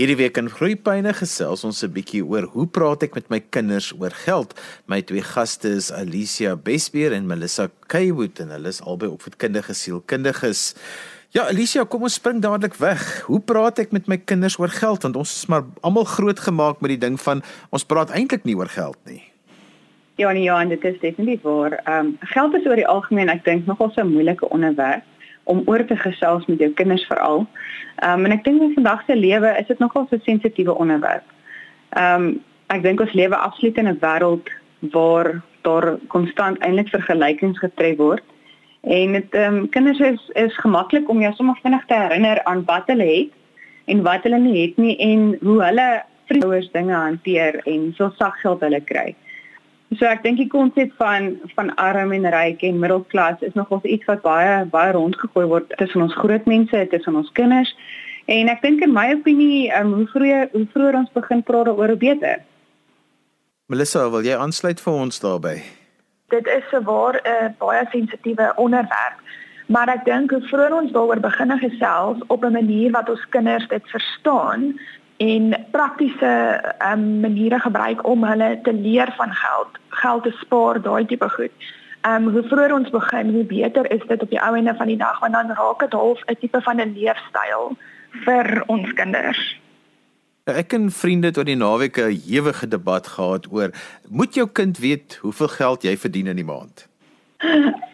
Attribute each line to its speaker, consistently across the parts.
Speaker 1: Hierdie week in Groepyne gesels ons 'n bietjie oor hoe praat ek met my kinders oor geld. My twee gaste is Alicia Besbeer en Melissa Kaywood en hulle is albei opvoedkundige sielkundiges. Ja, Alicia, kom ons spring dadelik weg. Hoe praat ek met my kinders oor geld want ons is maar almal grootgemaak met die ding van ons praat eintlik nie oor geld nie.
Speaker 2: Ja, nee, ja, en dit is definitief waar. Ehm um, geld is oor die algemeen ek dink nogal so 'n moeilike onderwerp om oor te gesels met jou kinders veral. Ehm um, en ek dink in vandag se lewe is dit nogal so 'n sensitiewe onderwerp. Ehm um, ek dink ons lewe absoluut in 'n wêreld waar daar konstant eintlik vergelykings getref word. En dit ehm um, kinders is is gemaklik om jou sommer vinnig te herinner aan wat hulle het en wat hulle nie het nie en hoe hulle vriendouers dinge hanteer en so sag geld hulle kry. So ek dink die konsep van van arm en ryk en middelklas is nogals iets wat baie baie rondgegooi word tussen ons groot mense, tussen ons kinders. En ek dink in my opinie, um, hoe vroeër hoe vroeër ons begin praat daaroor, hoe beter.
Speaker 1: Melissa, wil jy aansluit vir ons daarbey?
Speaker 3: Dit is 'n waar 'n uh, baie sensitiewe onderwerp. Maar ek dink hoe vroeër ons daaroor begin gesels op 'n manier wat ons kinders dit verstaan, en praktiese um, maniere gebruik om hulle te leer van geld, geld te spaar, daai tipe goed. Ehm um, hoe vroeër ons begin, hoe beter is dit op die ou ende van die dag want dan raak dit half 'n tipe van 'n leefstyl vir ons kinders.
Speaker 1: Ek en vriende het oor die naweek 'n ewige debat gehad oor moet jou kind weet hoeveel geld jy verdien in die maand?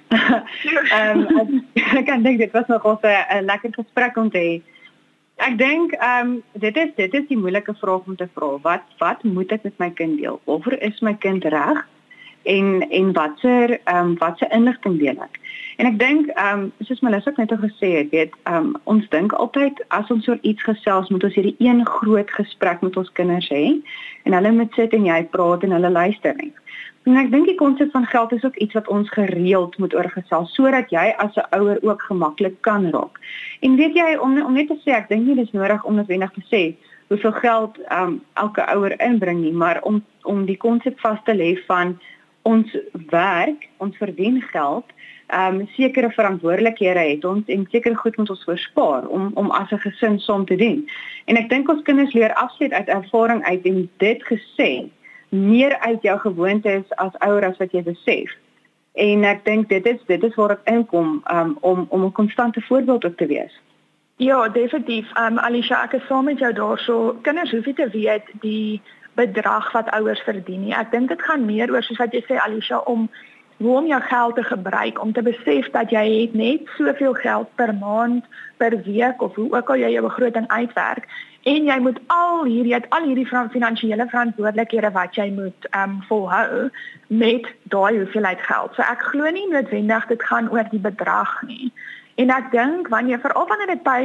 Speaker 2: Ehm um, ek kan dink dit was nog 'n lekker gesprek om te hê. Ek dink ehm um, dit is dit is die moeilike vraag om te vra. Wat wat moet ek met my kind deel? Waaroor is my kind reg? En en watser ehm um, watse inligting deel ek? En ek dink ehm um, soos Melissa net al gesê het, weet ehm um, ons dink altyd as ons oor iets gesels, moet ons hierdie een groot gesprek met ons kinders hê en hulle moet sit en jy praat en hulle luister net. En ek dink die konsep van geld is ook iets wat ons gereeld moet oorgesels sodat jy as 'n ouer ook gemaklik kan raak. En weet jy om om net te sê ek dink nie dis nodig om noodwendig te sê hoeveel geld um, elke ouer inbring nie, maar om om die konsep vas te lê van ons werk, ons verdien geld, ehm um, sekere verantwoordelikhede het ons en sekere goed moet ons voorspaar om om as 'n gesin saam te doen. En ek dink ons kinders leer afsluit uit ervaring uit en dit gesê meer uit jou gewoontes as ouer as wat jy besef. En ek dink dit is dit is waar ek inkom um, om om 'n konstante voorbeeld op te wees.
Speaker 3: Ja, definitief. Um Alicia, ek is saam met jou daarso. Kinders hoef nie te weet die bedrag wat ouers verdien nie. Ek dink dit gaan meer oor soos wat jy sê Alicia om hoe om jou geld te gebruik om te besef dat jy het net soveel geld per maand, per week of hoe ook al jy jou begroting uitwerk en jy moet al hierdie het al hierdie finansiële verantwoordelikhede wat jy moet ehm um, volhou met daai hoeveelheid geld. So ek glo nie noodwendig dit gaan oor die bedrag nie. En ek dink wanneer veral wanneer dit by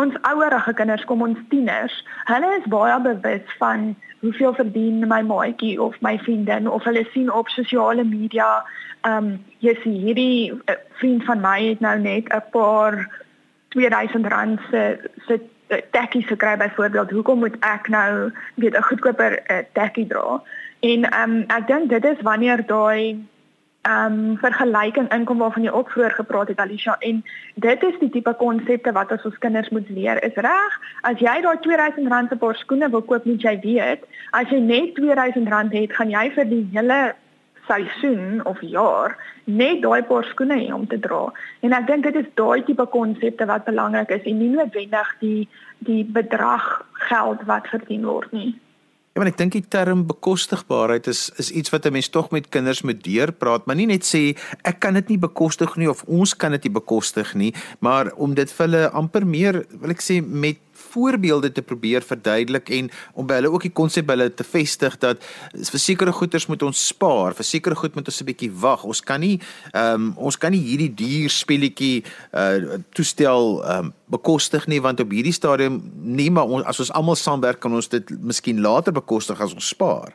Speaker 3: ons ouerige kinders kom ons tieners, hulle is baie bewus van hoeveel verdien my maatjie of my vriendin of hulle sien op sosiale media, ehm um, jy sien hierdie uh, vriend van my het nou net 'n paar 2000 rand se se tekkies gekry byvoorbeeld hoekom moet ek nou weet 'n goedkoper uh, tekkie dra? En um, ek dink dit is wanneer daai um vergelyking inkom waarvan jy ook vroeër gepraat het Alicia en dit is die tipe konsepte wat ons ons kinders moet leer. Is reg as jy daai 2000 rand se paar skoene wil koop moet jy weet as jy net 2000 rand het gaan jy vir die hele seisoen of jaar net daai paar skoene hê om te dra. En ek dink dit is daai tipe konsepte wat belangrik is en nie noodwendig die die bedrag geld wat verdien word nie.
Speaker 1: Ja, maar ek dink die term bekostigbaarheid is is iets wat 'n mens tog met kinders moet deurpraat, maar nie net sê ek kan dit nie bekostig nie of ons kan dit nie bekostig nie, maar om dit vir hulle amper meer, wil ek sê met voorbeelde te probeer verduidelik en om by hulle ook die konsep by hulle te vestig dat vir sekere goederes moet ons spaar, vir sekere goed moet ons 'n bietjie wag. Ons kan nie ehm um, ons kan nie hierdie duur spelletjie uh toestel ehm um, bekostig nie want op hierdie stadium nie maar ons, as ons almal saamwerk kan ons dit miskien later bekostig as ons spaar.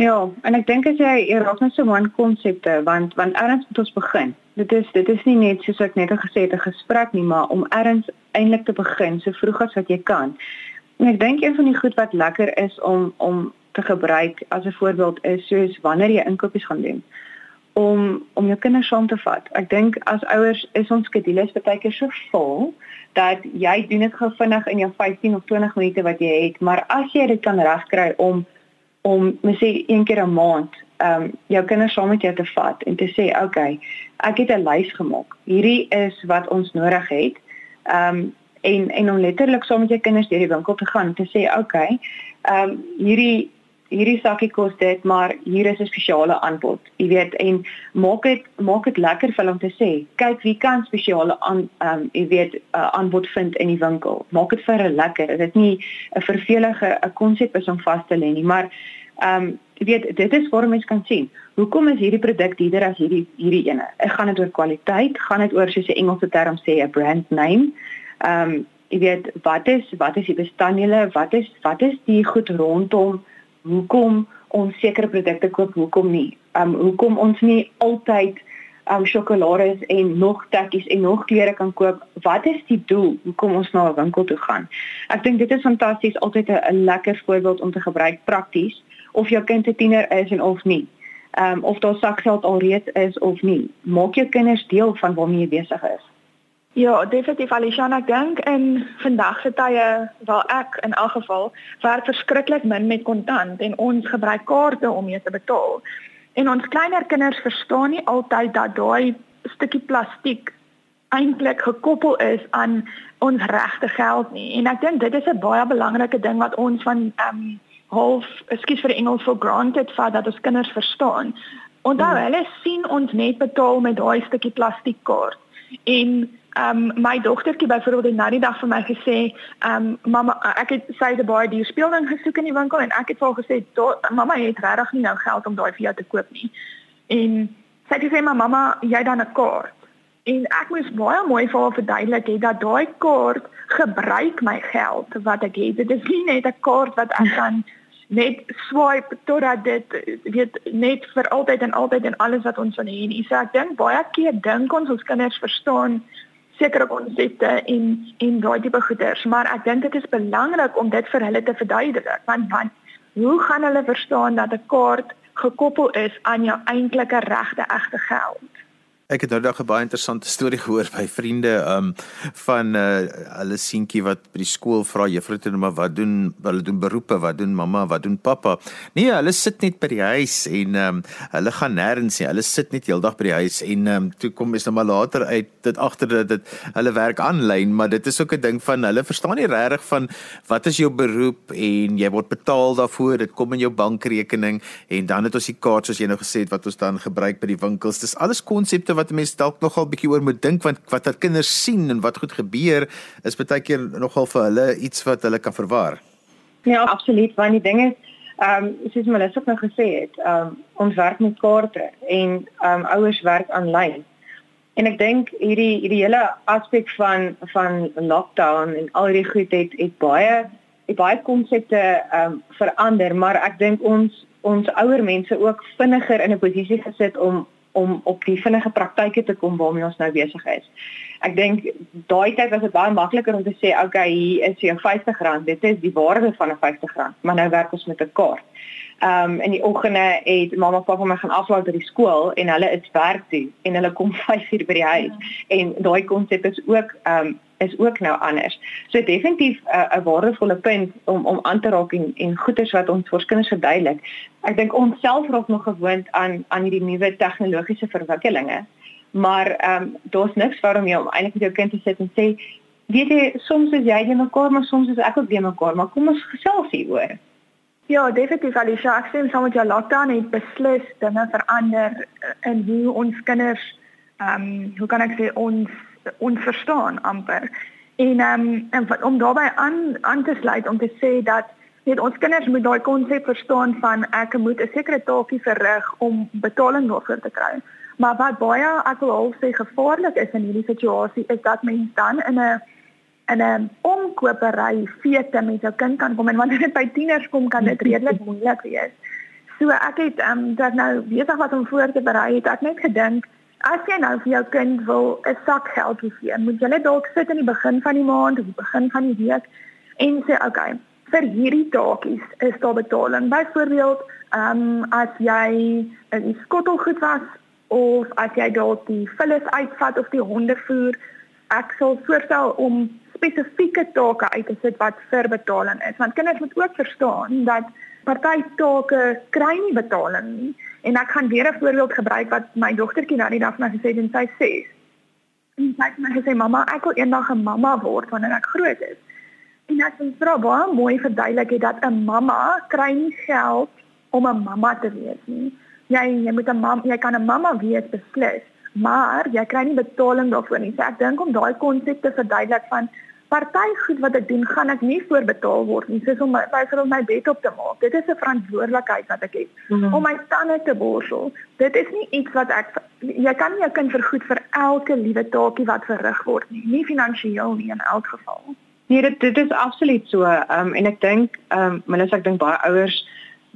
Speaker 2: Ja, en ek dink as jy net so man konsepte want want erns moet ons begin. Dit is dit is nie net soos ek net gesê het 'n gesprek nie, maar om erns eintlik te begin so vroeg as wat jy kan. En ek dink een van die goed wat lekker is om om te gebruik as 'n voorbeeld is soos wanneer jy inkopies gaan doen om om jou kinders saam te vat. Ek dink as ouers is ons skedules baie keer so vol dat jy doen dit gou vinnig in jou 15 of 20 minute wat jy het, maar as jy dit kan regkry om om mens sê een keer 'n maand ehm um, jou kinders saam met jou te vat en te sê, "Oké, okay, ek het 'n lys gemaak. Hierdie is wat ons nodig het." Ehm um, en en om letterlik saam met jou kinders deur die winkel te gaan en te sê, "Oké, okay, ehm um, hierdie hierdie sakkie kos dit, maar hier is 'n spesiale aanbod." Jy weet, en maak dit maak dit lekker vir hulle om te sê, "Kyk, wie kan spesiale aan ehm um, jy weet 'n uh, aanbod vind in die winkel." Maak dit vir hulle lekker. Dit is nie 'n vervelige 'n konsep is om vas te lê nie, maar ehm um, jy weet dit is waar mense kan sien. Hoekom is hierdie produk duurder as hierdie hierdie ene? Ek gaan dit oor kwaliteit, gaan dit oor soos die Engelse term sê 'n brand name. Ehm um, jy weet wat is wat is die bestanddele? Wat is wat is die goed rondom hoekom ons sekere produkte koop, hoekom nie? Ehm um, hoekom ons nie altyd um sjokolade en nog tekkies en nog klere kan koop. Wat is die doel? Hoekom ons na 'n winkel toe gaan? Ek dink dit is fantasties, altyd 'n lekker voorbeeld om te gebruik prakties of jou kind 'n tiener is en of nie. Ehm um, of daar sakgeld alreeds is of nie. Maak jou kinders deel van waarmee jy besig is.
Speaker 3: Ja, definitief Alishana dink in vandag se tye waar ek in elk geval werk verskriklik min met kontant en ons gebruik kaarte om mee te betaal. En ons kleiner kinders verstaan nie altyd dat daai stukkie plastiek eintlik gekoppel is aan ons regte geld nie. En ek dink dit is 'n baie belangrike ding wat ons van ehm um, half, ekskuus vir die Engels for granted vat dat ons kinders verstaan. Onthou, hmm. hulle sien ons net betaal met daai stukkie plastiekkaart. En ehm um, my dogtertjie byvoorbeeld het nou die dag vir my gesê, ehm um, mamma, ek het sy het baie duur speelding gesoek in die winkel en ek het vir haar gesê, mamma, jy het regtig nie nou geld om daai vir jou te koop nie. En sy het gesê, "Mamma, jy dan 'n kaart." En ek moes baie mooi vir haar verduidelik hê dat daai kaart gebruik my geld wat ek het. Dit is nie net 'n kaart wat ek kan net swipe totdat dit weet net vir altyd en altyd en alles wat ons van hê. So ek dink baie keer dink ons ons kinders verstaan sekere konsepte en en daai tipe goeders, maar ek dink dit is belangrik om dit vir hulle te verduidelik want want hoe gaan hulle verstaan dat 'n kaart gekoppel is aan jou eintlike regte egte geld?
Speaker 1: Ek het nou dag 'n baie interessante storie gehoor by vriende um van uh hulle seentjie wat by die skool vra juffrou toe maar wat doen hulle doen beroepe wat doen mamma wat doen pappa? Nee hulle sit net by die huis en um hulle gaan nêrens nie. Hulle sit net heeldag by die huis en um toe kom is nou maar later uit dit agter dat dit hulle werk aanlyn maar dit is ook 'n ding van hulle verstaan nie regtig van wat is jou beroep en jy word betaal daarvoor. Dit kom in jou bankrekening en dan het ons die kaart soos jy nou gesê het wat ons dan gebruik by die winkels. Dis alles konsepte wat mense dalk nogal bietjie oor moet dink want wat dat kinders sien en wat goed gebeur is baie keer nogal vir hulle iets wat hulle kan verwar.
Speaker 2: Ja, absoluut, want die ding is ehm um, soos Melissa ook nou gesê het, ehm um, ons werk met kaarte en ehm um, ouers werk aanlyn. En ek dink hierdie hierdie hele aspek van van lockdown en al hierdie goed het het baie het baie konsepte ehm um, verander, maar ek dink ons ons ouer mense ook vinniger in 'n posisie gesit om om op die vinnige praktyke te kom waarmee ons nou besig is. Ek dink daai tyd was dit baie makliker om te sê, "Oké, okay, hier is jou R50. Dit is die waarde van 'n R50." Maar nou werk ons met 'n kaart. Ehm um, in die oggende het mamma en pappa my gaan aflaai by die skool en hulle is werk toe en hulle kom 5:00 by die huis. Ja. En daai konsep is ook ehm um, is ook nou anders. So definitief 'n uh, waardevolle punt om om aan te raak en en goeders wat ons vir kinders verduidelik. Ek dink ons self raak nog gewoond aan aan hierdie nuwe tegnologiese verwikkelinge. Maar ehm um, daar's niks waarom jy om eintlik met jou kind te sit en sê weet jy soms is jy in mekaar maar soms is ek ook in mekaar, maar kom ons gesels hieroor.
Speaker 3: Ja, definitief Alicia, ek sê saam met jou lockdown het beslis dinge verander in hoe ons kinders ehm um, hoe kan ek sê ons ons verstaan amper. En ehm um, en om daarbey aan aan te sluit om te sê dat net ons kinders moet daai konsep verstaan van ek moet 'n sekere taakie verrig om betaling daarvoor te kry. Maar wat baie ek wil al sê gevaarlik is in hierdie situasie is dat mens dan in 'n in 'n omkopery feete met jou kind kan kom en wanneer dit by tieners kom kan dit redelik moeilik wees. So ek het ehm um, dat nou besig was om voor te berei het ek net gedink As jy nou vir jou kind wil 'n sak geld gee, moet jy net dalk sit in die begin van die maand of die begin van die week en sê, "Oké, okay, vir hierdie taakies is daar betaling." Byvoorbeeld, ehm um, as jy 'n skottelgoed was of as jy dalk die vullis uitvat of die honde voer, ek sal voorstel om spesifieke take uit te sit wat vir betaling is. Want kinders moet ook verstaan dat party take kry nie betaling nie. En ek gaan weer 'n voorbeeld gebruik wat my dogtertjie nou die dag na gesê het en sy sê en sy het my gesê mamma, ek wil eendag 'n mamma word wanneer ek groot is. En ek het haar baie mooi verduidelik het dat 'n mamma kry nie geld om 'n mamma te wees nie. Jy jy moet 'n mam, jy kan 'n mamma wees beslis, maar jy kry nie betaling daarvoor nie. So ek dink om daai konsep te verduidelik van party goed wat ek doen, gaan ek nie voorbetaal word nie, soos om byvoorbeeld my bed op te maak. Dit is 'n verantwoordelikheid wat ek het mm -hmm. om my tande te borsel. Dit is nie iets wat ek jy kan nie 'n kind vergoed vir elke liewe taakie wat verrig word nie, nie finansiëel nie in elk geval.
Speaker 2: Nee, dit dit is absoluut so. Ehm um, en ek dink ehm um, Melissa, ek dink baie ouers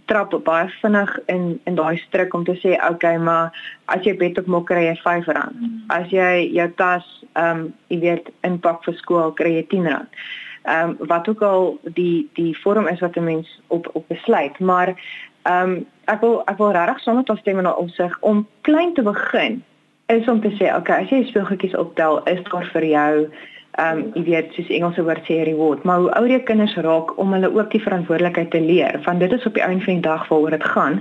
Speaker 2: trap baie vinnig in in daai stryk om te sê okay maar as jy bed op mok kry jy R5. Mm. As jy jou tas ehm um, jy weet inpak vir skool kry jy R10. Ehm um, wat ook al die die vorm is wat 'n mens op op besluit, maar ehm um, ek wil ek wil regtig sonder te stem in opsig om klein te begin is om te sê okay as jy speelgoedjies optel is daar vir jou ehm um, jy weet soos Engelse woord sê reward, maar hoe ouer jou kinders raak om hulle ook die verantwoordelikheid te leer, want dit is op die einde van die dag waaroor dit gaan.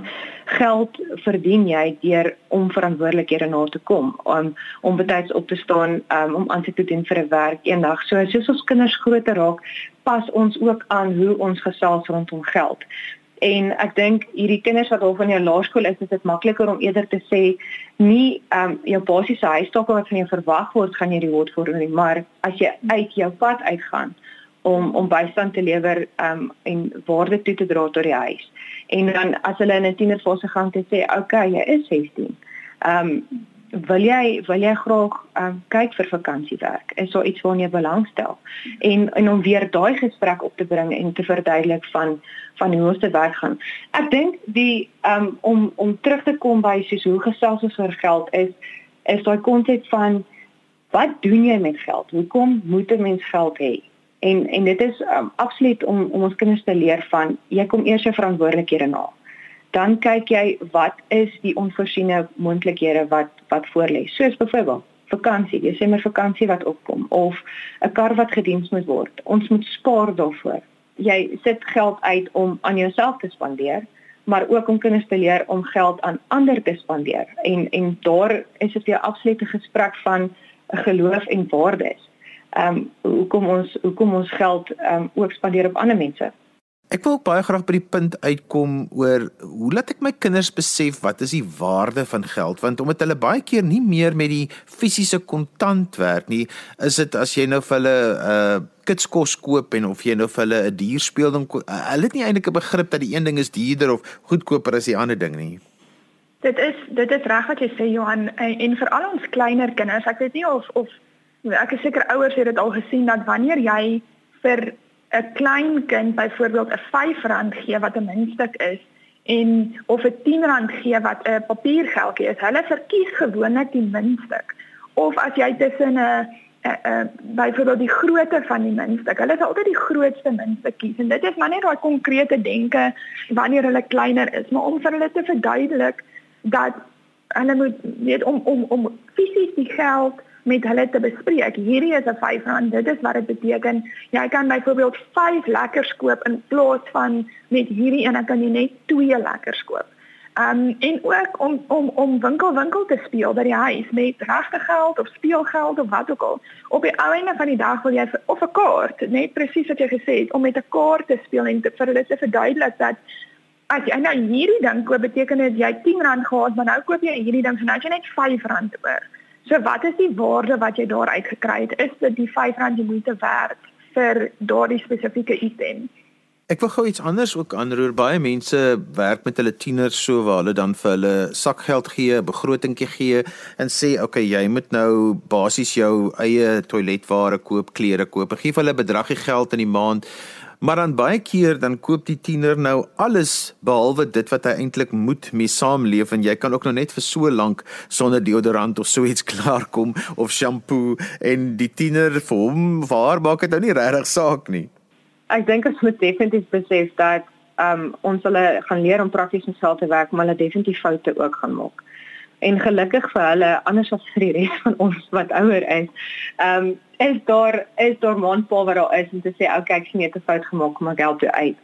Speaker 2: Geld verdien jy deur om verantwoordelikhede na te kom, om om betyds op te staan, um, om aan te doen vir 'n werk eendag. So soos ons kinders groter raak, pas ons ook aan hoe ons gesels rondom geld. En ek dink hierdie kinders wat al van jou laerskool is, is dit makliker om eerder te sê nie ehm um, jou basiese huistake wat van jou verwag word gaan jy reward vir nie, maar as jy uit jou pad uitgaan om om bystand te lewer ehm um, en waarde toe te dra tot die huis. En dan as hulle in 'n tienerfase gaan te sê, "Oké, okay, jy is 16." Ehm um, wil jy wil jy graag um, kyk vir vakansiewerk is daar iets waarna jy belangstel? En en om weer daai gesprek op te bring en te verduidelik van van hoe ons te werk gaan. Ek dink die um, om om terug te kom by soos hoe gesels ons oor geld is is daai konsep van wat doen jy met geld? Hoekom moet 'n mens geld hê? En en dit is um, absoluut om om ons kinders te leer van jy kom eers jou verantwoordelikhede na dan kyk jy wat is die onvoorsiene moontlikhede wat wat voorlê. Soos byvoorbeeld vakansie, maar vakansie wat opkom of 'n kar wat gediens moet word. Ons moet spaar daarvoor. Jy sit geld uit om aan jouself te spandeer, maar ook om kinders te leer om geld aan ander te spandeer. En en daar is dit 'n absolute gesprek van geloof en waardes. Ehm um, hoekom ons hoekom ons geld ehm um, ook spandeer op ander mense?
Speaker 1: Ek wil ook baie graag by die punt uitkom oor hoe laat ek my kinders besef wat is die waarde van geld want omdat hulle baie keer nie meer met die fisiese kontant werk nie is dit as jy nou vir hulle 'n uh, kitskos koop en of jy nou vir hulle 'n dierspeelding koop uh, hulle het nie eintlik 'n begrip dat die een ding is duurder of goedkoper as die ander ding nie.
Speaker 3: Dit is dit is reg wat jy sê Johan en, en vir al ons kleiner kinders ek weet nie of of ek is seker ouers het dit al gesien dat wanneer jy vir 'n klein kind byvoorbeeld 'n R5 gee wat 'n muntstuk is en of 'n R10 gee wat 'n papiergeldjie is, hulle verkies gewoonlik die muntstuk. Of as jy tussen 'n byvoorbeeld die grootte van die muntstuk, hulle sal altyd die grootste muntstuk kies en dit is maar net daai konkrete denke wanneer hulle kleiner is, maar om vir hulle te verduidelik dat hulle moet weet om om om fisies die geld met hulle te bespreek. Hierdie is 'n R5. Dit is wat dit beteken. Jy kan byvoorbeeld 5 lekkers koop in plaas van met hierdie een kan jy net 2 lekkers koop. Um en ook om om om winkel winkel te speel by die huis met regte geld of speelgeld of wat ook al. Op die ou einde van die dag wil jy of 'n kaart, net presies wat jy gesê het, om met 'n kaart te speel en te vir hulle te verduidelik dat as jy nou hierdie ding koop beteken dit jy R10 gehad, maar nou koop jy hierdie ding en nou jy net R5 oor. So wat is die waarde wat jy daar uitgekry het? Is dit die R5 die moeite werd vir daardie spesifieke item?
Speaker 1: Ek wil gou iets anders ook aanroer. Baie mense werk met hulle tieners so waar hulle dan vir hulle sakgeld gee, begrotingkie gee en sê, "Oké, okay, jy moet nou basies jou eie toiletware koop, klere koop. Gee vir hulle 'n bedragie geld in die maand." Maar dan baie keer dan koop die tiener nou alles behalwe dit wat hy eintlik moet mee saamleef en jy kan ook nou net vir so lank sonder deodorant of so iets klaarkom of shampoo en die tiener vir hom waar maak dit nou nie regtig saak nie.
Speaker 2: Ek dink ons moet definitief besef dat um, ons hulle gaan leer om prakties met geld te werk, maar hulle definitief foute ook gaan maak. En gelukkig vir hulle anders as vir die res van ons wat ouer is. Ehm um, is daar is daar maandpa wat daar is om te sê okay ek sien het 'n fout gemaak maar geld toe uit.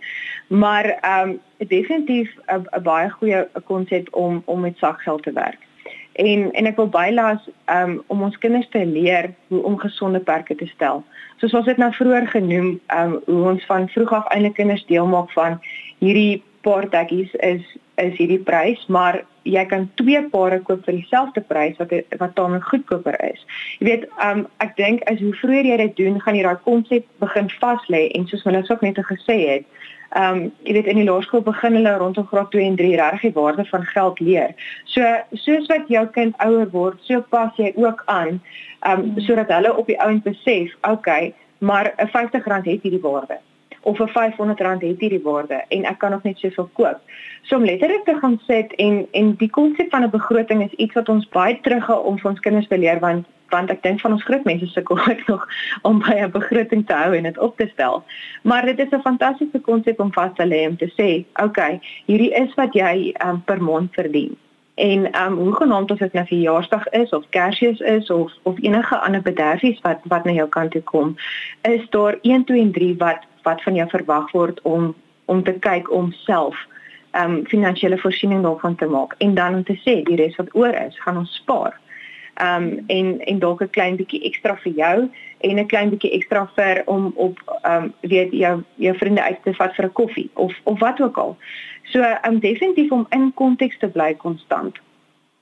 Speaker 2: Maar ehm um, definitief 'n baie goeie konsep om om met sakgeld te werk. En en ek wil bylaas um, om ons kinders te leer hoe om gesonde perke te stel. Soos ons dit nou vroeër genoem, um, hoe ons van vroeg af eintlik kinders deel maak van hierdie paar tekkies is is hierdie prys, maar jy kan twee pare koop vir dieselfde prys wat wat dan goedkoper is. Jy weet, um, ek dink as hoe vroeër jy dit doen, gaan jy daai konsep begin vas lê en soos Melissa ook net gesê het, ehm um, jy weet in die laerskool begin hulle rondom graad 2 en 3 regtig die waarde van geld leer. So soos wat jou kind ouer word, so pas jy ook aan ehm um, sodat hulle op die ouend besef, okay, maar 'n R50 het hierdie waarde of 'n R500 het hierdie waarde en ek kan nog net soveel koop. So om letterlik te gaan sit en en die konsep van 'n begroting is iets wat ons baie teruggaan om vir ons kinders te leer want want ek dink van ons groot mense sukkel ook nog om by 'n begroting te hou en dit op te stel. Maar dit is 'n fantastiese konsep om vas te lê om te sê, okay, hierdie is wat jy um, per maand verdien. En ehm um, hoe genoem of dit nou vir jaarsdag is of Kersfees is of of enige ander bederfies wat wat na jou kant toe kom, is daar 1 2 en 3 wat wat van jou verwag word om om te kyk om self ehm um, finansiële voorsiening daarvan te maak en dan om te sê die res wat oor is, gaan ons spaar ehm um, en en dalk 'n klein bietjie ekstra vir jou en 'n klein bietjie ekstra vir om op ehm um, weet jou jou vriende uit te vat vir 'n koffie of of wat ook al. So ehm um, definitief om in konteks te bly konstant.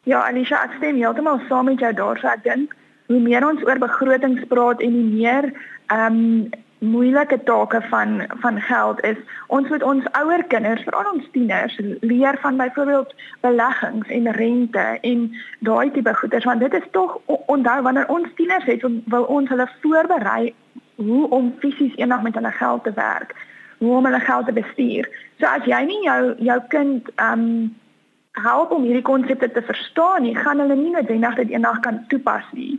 Speaker 3: Ja, Anisha, ek stem heeltemal saam met jou daarso. Ek dink hoe meer ons oor begrotings praat en hoe meer ehm um, moeilike take van van geld is ons moet ons ouer kinders veral ons tieners leer van byvoorbeeld beleggings en rente en daai tipe goeders want dit is tog onthou wanneer ons tieners het wil ons hulle voorberei hoe om fisies eendag met hulle geld te werk hoe om hulle geld te bestuur. So as jy nie jou jou kind um help om hierdie konsepte te verstaan nie gaan hulle nie noodwendig dit eendag kan toepas nie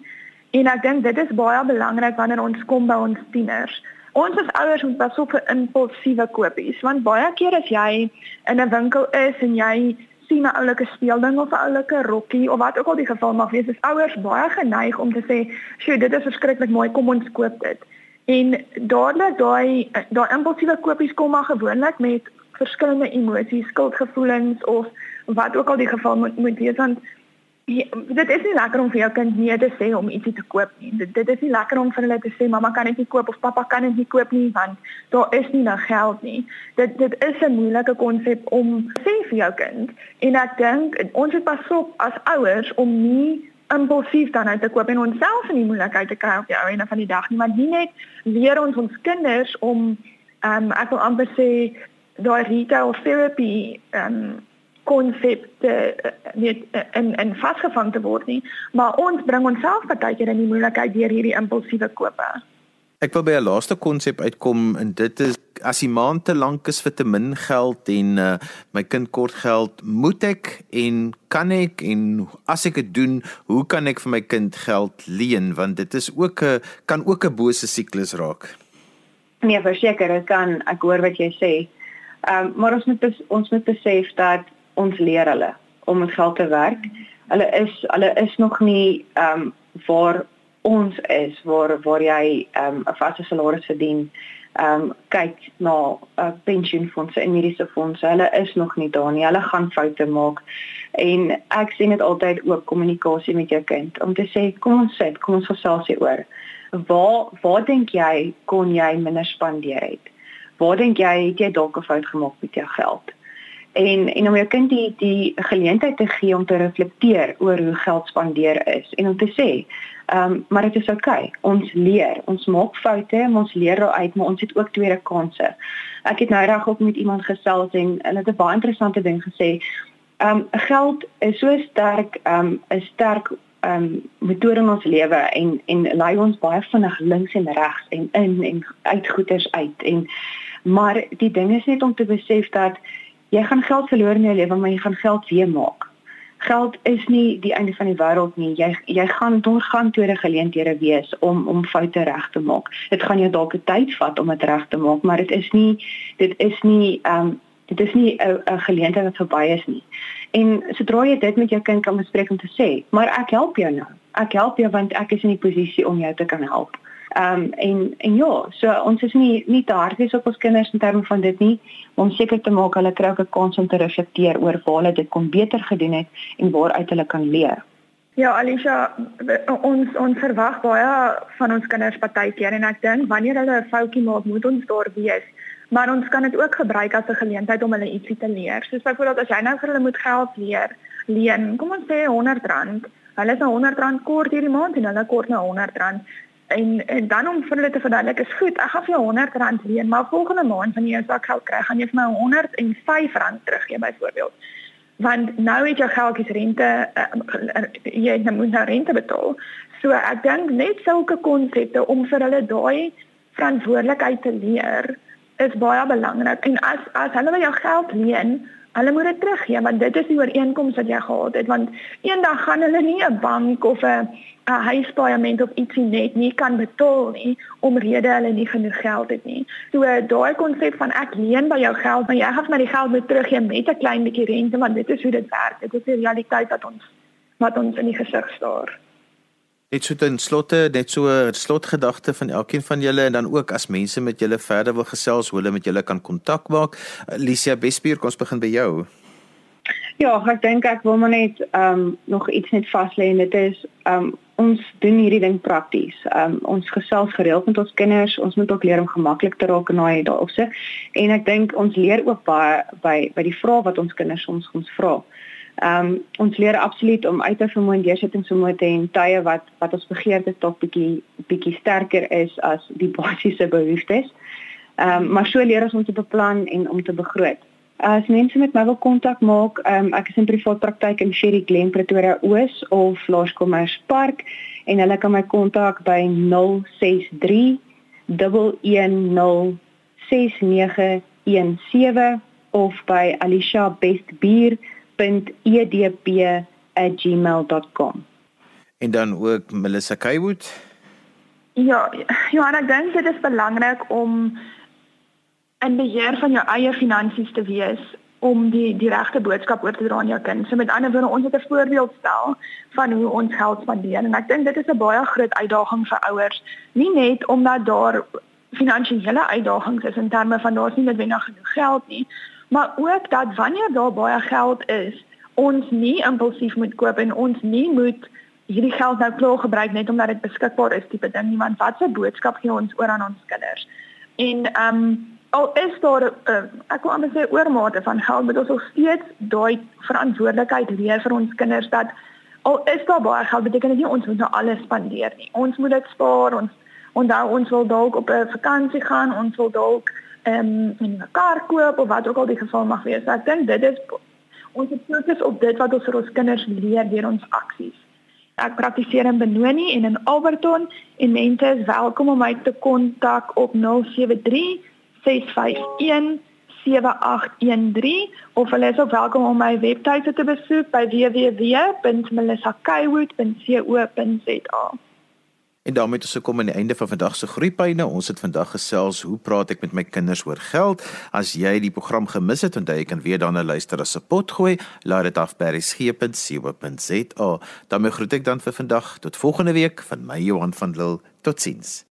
Speaker 3: En ek dink dit is baie belangrik wanneer ons kom by ons tieners. Ons as ouers moet pas op vir impulsiewe kopies, want baie keer as jy in 'n winkel is en jy sien 'n oulike speelding of 'n oulike rokkie of wat ook al die geval mag wees, is ouers baie geneig om te sê, "Sjoe, dit is verskriklik mooi, kom ons koop dit." En dadelik daai daai impulsiewe kopies kom maar gewoonlik met verskillende emosies, skuldgevoelens of wat ook al die geval moet moet wees want Ja, dit is nie lekker om vir jou kind nee te sê om ietsie te koop nie. Dit dit is nie lekker om vir hulle te sê mamma kan dit nie koop of pappa kan dit nie koop nie want daar is nie nou geld nie. Dit dit is 'n moeilike konsep om sê vir jou kind en ek dink ons moet pas op as ouers om nie impulsief dan uit te koop en onsself in die moeilikheid te kry op die ou einde van die dag nie, maar nie net leer ons ons kinders om ehm um, ek wil amper sê daai retail therapy ehm um, konsepte eh, net eh, in in vasgevang te word nie, maar ons bring onsself partykeer in die moeilikheid deur hierdie impulsiewe kope.
Speaker 1: Ek wil by 'n laaste konsep uitkom en dit is as die maand te lank is vir te min geld en uh, my kind kort geld, moet ek en kan ek en as ek dit doen, hoe kan ek vir my kind geld leen want dit is ook 'n kan ook 'n bose siklus raak.
Speaker 2: Nee, verseker, ek kan ek hoor wat jy sê. Ehm um, maar ons moet ons moet besef dat ons leer hulle om met geld te werk. Hulle is hulle is nog nie ehm um, waar ons is waar waar jy ehm um, 'n vaste salaris verdien. Ehm um, kyk na uh, pensioenfonde en mediese fondse. Hulle is nog nie daar nie. Hulle gaan foute maak. En ek sien dit altyd ook kommunikasie met jou kind om te sê kom ons sit, kom ons gesels hieroor. Waar waar dink jy kon jy minder spandeer het? Waar dink jy het jy dalk 'n fout gemaak met jou geld? En en om jou kind die die geleentheid te gee om te reflekteer oor hoe geld spandeer is en om te sê, ehm um, maar dit is oukei. Okay. Ons leer, ons maak foute, maar ons leer daaruit, maar ons het ook tweede kansse. Ek het nou reg op met iemand gesels en hulle het 'n baie interessante ding gesê. Ehm um, geld is so sterk, ehm um, 'n sterk ehm um, metode in ons lewe en en lei ons baie vinnig links en regs en in en uit goeders uit en maar die ding is net om te besef dat jy gaan geld verloor in jou lewe, maar jy gaan geld weer maak. Geld is nie die einde van die wêreld nie. Jy jy gaan doorgaan tweede geleenthede wees om om foute reg te maak. Dit gaan jou dalk 'n tyd vat om dit reg te maak, maar dit is nie dit is nie ehm um, dit is nie 'n geleentheid wat verby is nie. En sodra jy dit met jou kind kan bespreek om te sê, maar ek help jou nou. Ek help jou want ek is in die posisie om jou te kan help. Ehm um, en en ja, so ons is nie nie te harties op ons kinders in terme van dit nie, om seker te maak hulle kry ook 'n kans om te reflekteer oor waar hulle dit kon beter gedoen het en waaruit hulle kan leer.
Speaker 3: Ja, Alicia, ons ons verwag baie van ons kinders partykeer en ek dink wanneer hulle 'n foutjie maak, moet ons daar wees. Maar ons kan dit ook gebruik as 'n geleentheid om hulle ietsie te leer. Soos byvoorbeeld as jy nou vir hulle moet geld leer, leen, kom ons sê R100. Hulle is nou R100 kort hierdie maand en hulle kort nou R100 en en dan om vir hulle te verduidelik is goed ek gaan vir jou R100 leen maar volgende maand wanneer jy jou sakgeld kry gaan jy vir my R105 teruggee byvoorbeeld. Want nou het jou geldjies rente uh, jy nou moet nou rente betaal. So ek dink net sulke konsepte om vir hulle daai verantwoordelikheid te leer is baie belangrik. En as as hulle jou geld leen Hulle moet dit teruggee want dit is die ooreenkoms wat jy gehad het want eendag gaan hulle nie 'n bank of 'n 'n huispaaiement of ietsie net nie kan betaal nie omrede hulle nie genoeg geld het nie. So daai konsep van ek leen by jou geld, maar jy gaan my die geld moet teruggee met 'n klein bietjie rente want dit is hoe dit werk. Dit is die realiteit wat ons wat ons in die gesig staar.
Speaker 1: Net so ten slotte, net so 'n slotgedagte van elkeen van julle en dan ook as mense met julle verder wil gesels, hoe hulle met julle kan kontak maak. Alicia Bespier, kom ons begin by jou.
Speaker 2: Ja, ek dink ek wil maar net ehm um, nog iets net vas lê en dit is ehm um, ons doen hierdie ding prakties. Ehm um, ons gesels gereeld met ons kinders. Ons moet ook leer om gemaklik te raak in daai daaropse. En ek dink ons leer ook baie by by die vrae wat ons kinders soms ons vra. Ehm um, ons leer absoluut om uit te vermoë en deursettingsvermoë te en tye wat wat ons begeerte tog bietjie bietjie sterker is as die basiese behoeftes. Ehm um, maar so leer ons om te beplan en om te begroot. As mense met my wil kontak maak, um, ek is in privaat praktyk in Sherry Glen Pretoria Oos of Laerskommers Park en hulle kan my kontak by 063 110 6917 of by Alicia Bestbier www.edp@gmail.com.
Speaker 1: En dan ook Melissa Kaywood.
Speaker 3: Ja, Johanna, ek dink dit is belangrik om in beheer van jou eie finansies te wees om die die regte boodskap oor te dra aan jou kind. So met ander woorde, ons het 'n voorbeeld stel van hoe ons geld spandeer en ek dink dit is 'n baie groot uitdaging vir ouers, nie net omdat daar finansiële uitdagings is in terme van daar's nie noodwendig genoeg geld nie, maar ook dat wanneer daar baie geld is, ons nie impulsief moet koop en ons nie moet hierdie geld nou klaar gebruik net omdat dit beskikbaar is tipe ding nie want wat 'n boodskap gee ons oor aan ons kinders. En ehm um, al is daar uh, ek wil amper sê oormate van geld moet ons nog steeds daai verantwoordelikheid leer vir ons kinders dat al is daar baie geld beteken dit nie ons moet nou alles spandeer nie. Ons moet dit spaar, ons onthou ons wil dalk op 'n vakansie gaan, ons wil dalk ehm um, 'n kar koop of wat ook al die geval mag wees. Ek dink dit is ons fokus op dit wat ons vir ons kinders leer deur ons aksies. Ek praktiseer in Benoni en in Alberton en mense is welkom om my te kontak op 073 651 7813 of hulle is ook welkom om my webtuiste te besoek by www.melissakaiwood.co.za.
Speaker 1: En daarmee het ons gekom aan die einde van vandag se groeipyne. Ons het vandag gesels hoe praat ek met my kinders oor geld? As jy die program gemis het, onthou jy kan weer daarna luister as 'n pot gooi. Laat dit af by resgep.co.za. daarmee groet ek dan vir vandag tot volgende week van my Johan van Lille. Totsiens.